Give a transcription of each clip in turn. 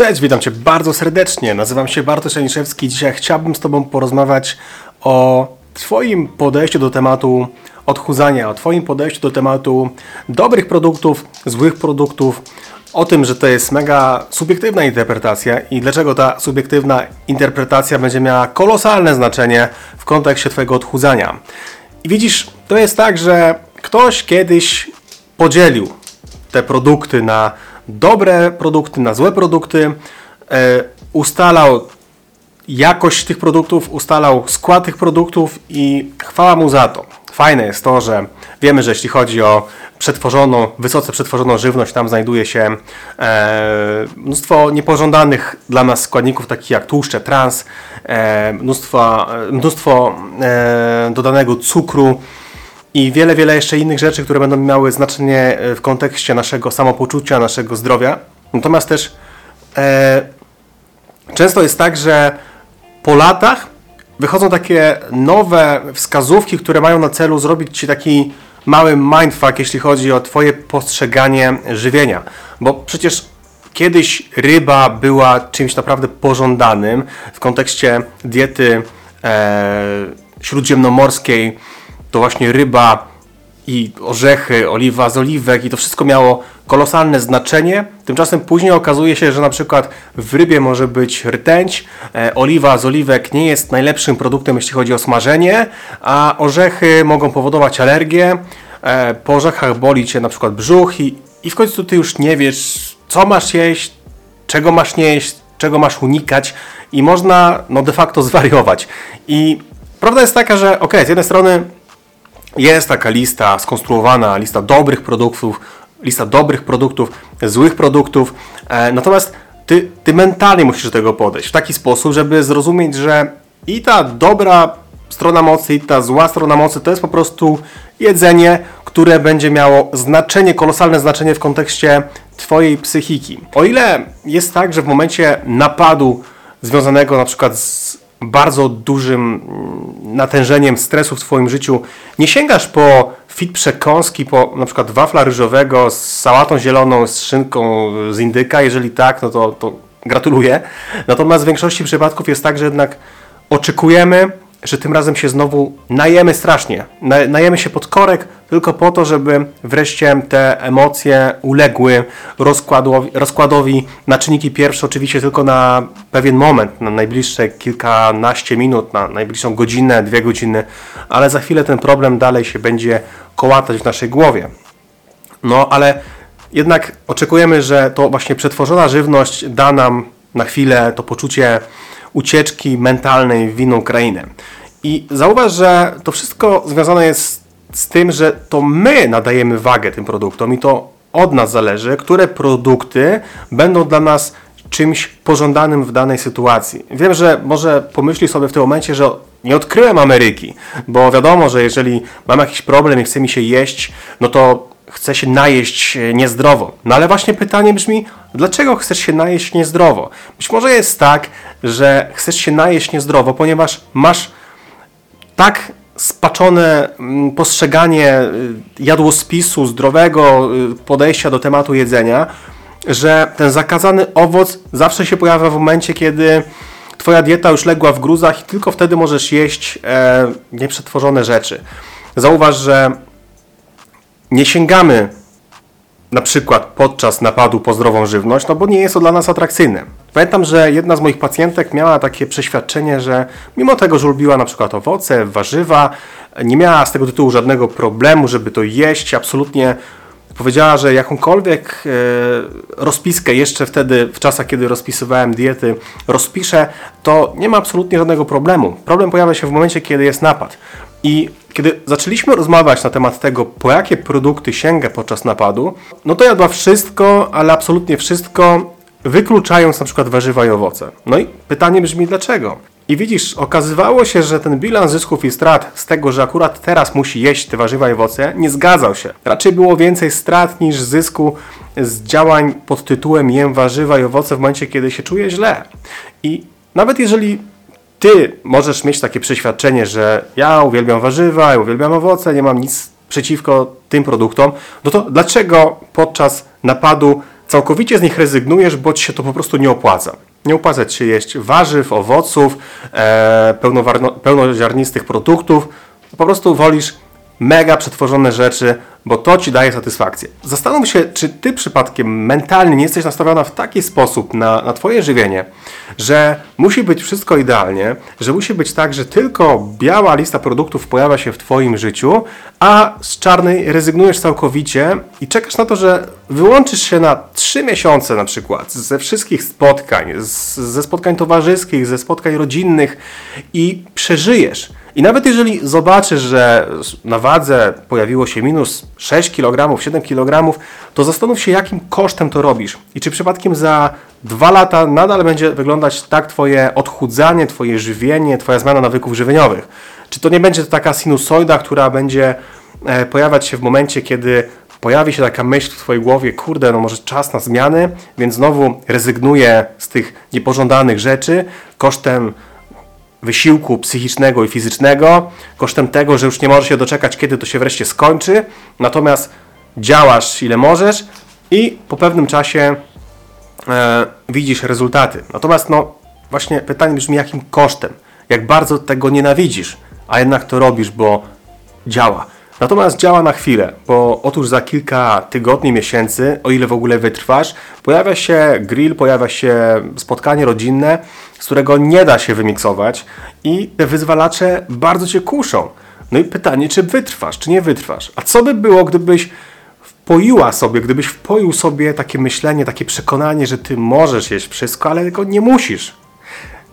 Cześć, witam Cię bardzo serdecznie. Nazywam się Bartosz Janiszewski. Dzisiaj chciałbym z Tobą porozmawiać o Twoim podejściu do tematu odchudzania, o Twoim podejściu do tematu dobrych produktów, złych produktów, o tym, że to jest mega subiektywna interpretacja i dlaczego ta subiektywna interpretacja będzie miała kolosalne znaczenie w kontekście Twojego odchudzania. I widzisz, to jest tak, że ktoś kiedyś podzielił te produkty na dobre produkty, na złe produkty, e, ustalał jakość tych produktów, ustalał skład tych produktów i chwała mu za to. Fajne jest to, że wiemy, że jeśli chodzi o przetworzoną, wysoce przetworzoną żywność, tam znajduje się e, mnóstwo niepożądanych dla nas składników, takich jak tłuszcze trans, e, mnóstwo, mnóstwo e, dodanego cukru, i wiele, wiele jeszcze innych rzeczy, które będą miały znaczenie e, w kontekście naszego samopoczucia, naszego zdrowia. Natomiast też e, często jest tak, że po latach wychodzą takie nowe wskazówki, które mają na celu zrobić Ci taki mały mindfuck, jeśli chodzi o Twoje postrzeganie żywienia. Bo przecież kiedyś ryba była czymś naprawdę pożądanym w kontekście diety e, śródziemnomorskiej, to właśnie ryba i orzechy, oliwa z oliwek i to wszystko miało kolosalne znaczenie. Tymczasem później okazuje się, że na przykład w rybie może być rtęć, e, oliwa z oliwek nie jest najlepszym produktem, jeśli chodzi o smażenie, a orzechy mogą powodować alergię. E, po orzechach boli cię na przykład brzuch i, i w końcu ty już nie wiesz, co masz jeść, czego masz nie jeść, czego masz unikać i można no de facto zwariować. I prawda jest taka, że ok, z jednej strony jest taka lista skonstruowana, lista dobrych produktów, lista dobrych produktów, złych produktów, e, natomiast ty, ty mentalnie musisz do tego podejść w taki sposób, żeby zrozumieć, że i ta dobra strona mocy, i ta zła strona mocy to jest po prostu jedzenie, które będzie miało znaczenie, kolosalne znaczenie w kontekście Twojej psychiki. O ile jest tak, że w momencie napadu związanego na przykład z bardzo dużym mm, natężeniem stresu w Twoim życiu, nie sięgasz po fit przekąski, po na przykład wafla ryżowego z sałatą zieloną, z szynką z indyka, jeżeli tak, no to, to gratuluję. Natomiast w większości przypadków jest tak, że jednak oczekujemy że tym razem się znowu najemy strasznie. Najemy się pod korek tylko po to, żeby wreszcie te emocje uległy rozkładowi, rozkładowi na czynniki pierwsze, oczywiście tylko na pewien moment, na najbliższe kilkanaście minut, na najbliższą godzinę, dwie godziny, ale za chwilę ten problem dalej się będzie kołatać w naszej głowie. No ale jednak oczekujemy, że to właśnie przetworzona żywność da nam na chwilę to poczucie ucieczki mentalnej w inną krainę. I zauważ, że to wszystko związane jest z tym, że to my nadajemy wagę tym produktom i to od nas zależy, które produkty będą dla nas czymś pożądanym w danej sytuacji. Wiem, że może pomyśli sobie w tym momencie, że nie odkryłem Ameryki, bo wiadomo, że jeżeli mam jakiś problem i chce mi się jeść, no to chce się najeść e, niezdrowo. No ale właśnie pytanie brzmi, dlaczego chcesz się najeść niezdrowo? Być może jest tak, że chcesz się najeść niezdrowo, ponieważ masz tak spaczone mm, postrzeganie y, jadłospisu, zdrowego y, podejścia do tematu jedzenia, że ten zakazany owoc zawsze się pojawia w momencie, kiedy Twoja dieta już legła w gruzach i tylko wtedy możesz jeść e, nieprzetworzone rzeczy. Zauważ, że nie sięgamy na przykład podczas napadu po zdrową żywność, no bo nie jest to dla nas atrakcyjne. Pamiętam, że jedna z moich pacjentek miała takie przeświadczenie, że mimo tego, że lubiła na przykład owoce, warzywa, nie miała z tego tytułu żadnego problemu, żeby to jeść, absolutnie powiedziała, że jakąkolwiek e, rozpiskę jeszcze wtedy, w czasach, kiedy rozpisywałem diety, rozpiszę, to nie ma absolutnie żadnego problemu. Problem pojawia się w momencie, kiedy jest napad. I kiedy zaczęliśmy rozmawiać na temat tego, po jakie produkty sięga podczas napadu, no to jadła wszystko, ale absolutnie wszystko, wykluczając na przykład warzywa i owoce. No i pytanie brzmi dlaczego? I widzisz, okazywało się, że ten bilans zysków i strat z tego, że akurat teraz musi jeść te warzywa i owoce, nie zgadzał się. Raczej było więcej strat niż zysku z działań pod tytułem jem warzywa i owoce w momencie, kiedy się czuje źle. I nawet jeżeli ty możesz mieć takie przeświadczenie, że ja uwielbiam warzywa, ja uwielbiam owoce, nie mam nic przeciwko tym produktom, no to dlaczego podczas napadu całkowicie z nich rezygnujesz, bo ci się to po prostu nie opłaca. Nie opłaca ci się jeść warzyw, owoców, e, pełnoziarnistych produktów. Po prostu wolisz mega przetworzone rzeczy, bo to ci daje satysfakcję. Zastanów się, czy ty przypadkiem mentalnie nie jesteś nastawiona w taki sposób na, na twoje żywienie, że musi być wszystko idealnie, że musi być tak, że tylko biała lista produktów pojawia się w twoim życiu, a z czarnej rezygnujesz całkowicie i czekasz na to, że wyłączysz się na trzy miesiące na przykład ze wszystkich spotkań, z, ze spotkań towarzyskich, ze spotkań rodzinnych i przeżyjesz i nawet jeżeli zobaczysz, że na wadze pojawiło się minus 6 kg, 7 kg, to zastanów się, jakim kosztem to robisz. I czy przypadkiem za dwa lata nadal będzie wyglądać tak Twoje odchudzanie, Twoje żywienie, Twoja zmiana nawyków żywieniowych. Czy to nie będzie to taka sinusoida, która będzie e, pojawiać się w momencie, kiedy pojawi się taka myśl w Twojej głowie, kurde, no może czas na zmiany, więc znowu rezygnuję z tych niepożądanych rzeczy kosztem wysiłku psychicznego i fizycznego, kosztem tego, że już nie możesz się doczekać, kiedy to się wreszcie skończy, natomiast działasz ile możesz i po pewnym czasie e, widzisz rezultaty. Natomiast no właśnie pytanie brzmi, jakim kosztem? Jak bardzo tego nienawidzisz, a jednak to robisz, bo działa. Natomiast działa na chwilę, bo otóż za kilka tygodni, miesięcy, o ile w ogóle wytrwasz, pojawia się grill, pojawia się spotkanie rodzinne, z którego nie da się wymiksować i te wyzwalacze bardzo cię kuszą. No i pytanie, czy wytrwasz, czy nie wytrwasz? A co by było, gdybyś wpoiła sobie, gdybyś wpoił sobie takie myślenie, takie przekonanie, że ty możesz jeść wszystko, ale tego nie musisz.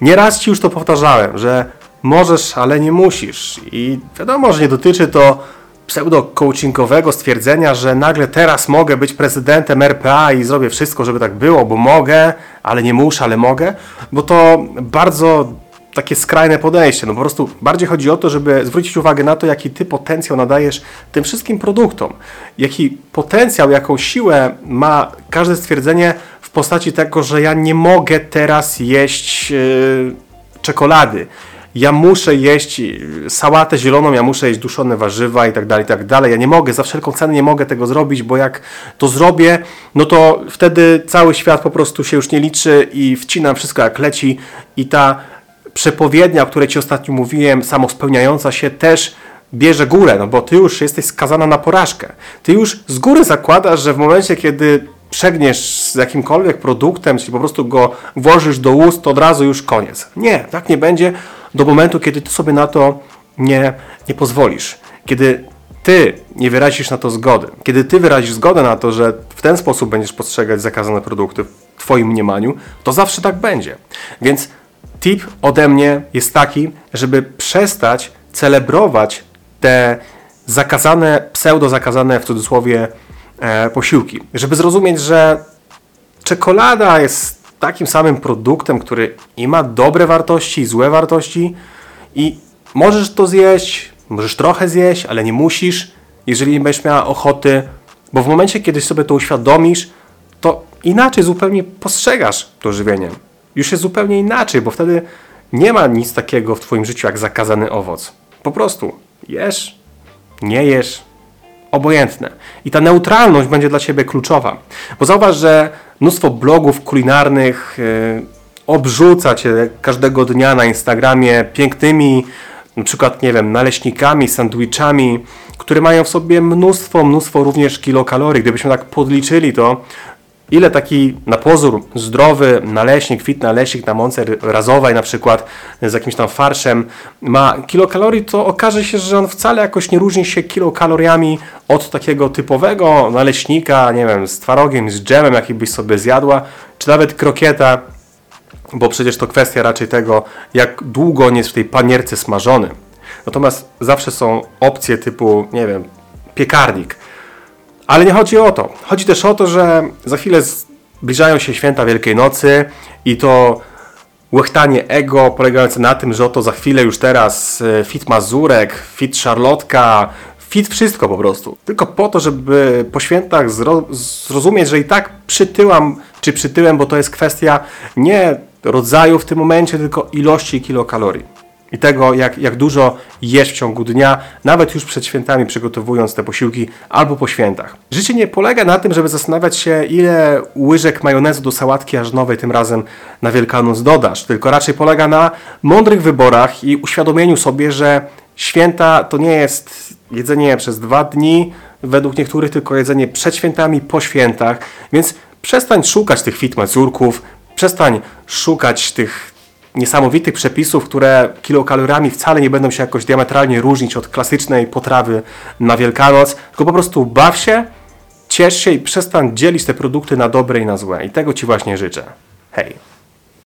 Nieraz ci już to powtarzałem, że możesz, ale nie musisz. I wiadomo, że nie dotyczy to pseudo-coachingowego stwierdzenia, że nagle teraz mogę być prezydentem RPA i zrobię wszystko, żeby tak było, bo mogę, ale nie muszę, ale mogę, bo to bardzo takie skrajne podejście. No po prostu bardziej chodzi o to, żeby zwrócić uwagę na to, jaki ty potencjał nadajesz tym wszystkim produktom. Jaki potencjał, jaką siłę ma każde stwierdzenie w postaci tego, że ja nie mogę teraz jeść yy, czekolady ja muszę jeść sałatę zieloną, ja muszę jeść duszone warzywa i tak dalej, i tak dalej. Ja nie mogę, za wszelką cenę nie mogę tego zrobić, bo jak to zrobię, no to wtedy cały świat po prostu się już nie liczy i wcinam wszystko jak leci i ta przepowiednia, o której Ci ostatnio mówiłem, samospełniająca się też bierze górę, no bo Ty już jesteś skazana na porażkę. Ty już z góry zakładasz, że w momencie, kiedy przegniesz z jakimkolwiek produktem, czyli po prostu go włożysz do ust, to od razu już koniec. Nie, tak nie będzie do momentu, kiedy ty sobie na to nie, nie pozwolisz. Kiedy ty nie wyrazisz na to zgody, kiedy ty wyrazisz zgodę na to, że w ten sposób będziesz postrzegać zakazane produkty w twoim mniemaniu, to zawsze tak będzie. Więc tip ode mnie jest taki, żeby przestać celebrować te zakazane, pseudo-zakazane w cudzysłowie e, posiłki. Żeby zrozumieć, że czekolada jest takim samym produktem, który i ma dobre wartości, i złe wartości i możesz to zjeść, możesz trochę zjeść, ale nie musisz, jeżeli będziesz miała ochoty, bo w momencie, kiedy sobie to uświadomisz, to inaczej zupełnie postrzegasz to żywienie. Już jest zupełnie inaczej, bo wtedy nie ma nic takiego w Twoim życiu jak zakazany owoc. Po prostu jesz, nie jesz, obojętne. I ta neutralność będzie dla Ciebie kluczowa. Bo zauważ, że mnóstwo blogów kulinarnych yy, obrzuca Cię każdego dnia na Instagramie pięknymi, na przykład, nie wiem, naleśnikami, sandwichami, które mają w sobie mnóstwo, mnóstwo również kilokalorii. Gdybyśmy tak podliczyli to, ile taki na pozór zdrowy naleśnik, fit naleśnik na mące razowej na przykład z jakimś tam farszem ma kilokalorii, to okaże się, że on wcale jakoś nie różni się kilokaloriami od takiego typowego naleśnika, nie wiem, z twarogiem, z dżemem, jaki byś sobie zjadła, czy nawet krokieta, bo przecież to kwestia raczej tego, jak długo on jest w tej panierce smażony. Natomiast zawsze są opcje typu, nie wiem, piekarnik, ale nie chodzi o to. Chodzi też o to, że za chwilę zbliżają się święta Wielkiej Nocy i to łechtanie ego polegające na tym, że oto za chwilę już teraz e, fit Mazurek, fit Szarlotka, fit wszystko po prostu. Tylko po to, żeby po świętach zro zrozumieć, że i tak przytyłam czy przytyłem, bo to jest kwestia nie rodzaju w tym momencie, tylko ilości kilokalorii. I tego, jak, jak dużo jeść w ciągu dnia, nawet już przed świętami przygotowując te posiłki albo po świętach. Życie nie polega na tym, żeby zastanawiać się, ile łyżek majonezu do sałatki jarzynowej tym razem na Wielkanoc dodasz, tylko raczej polega na mądrych wyborach i uświadomieniu sobie, że święta to nie jest jedzenie przez dwa dni, według niektórych tylko jedzenie przed świętami, po świętach, więc przestań szukać tych fit mazurków, przestań szukać tych niesamowitych przepisów, które kilokaloriami wcale nie będą się jakoś diametralnie różnić od klasycznej potrawy na Wielkanoc, tylko po prostu baw się, ciesz się i przestań dzielić te produkty na dobre i na złe. I tego Ci właśnie życzę. Hej!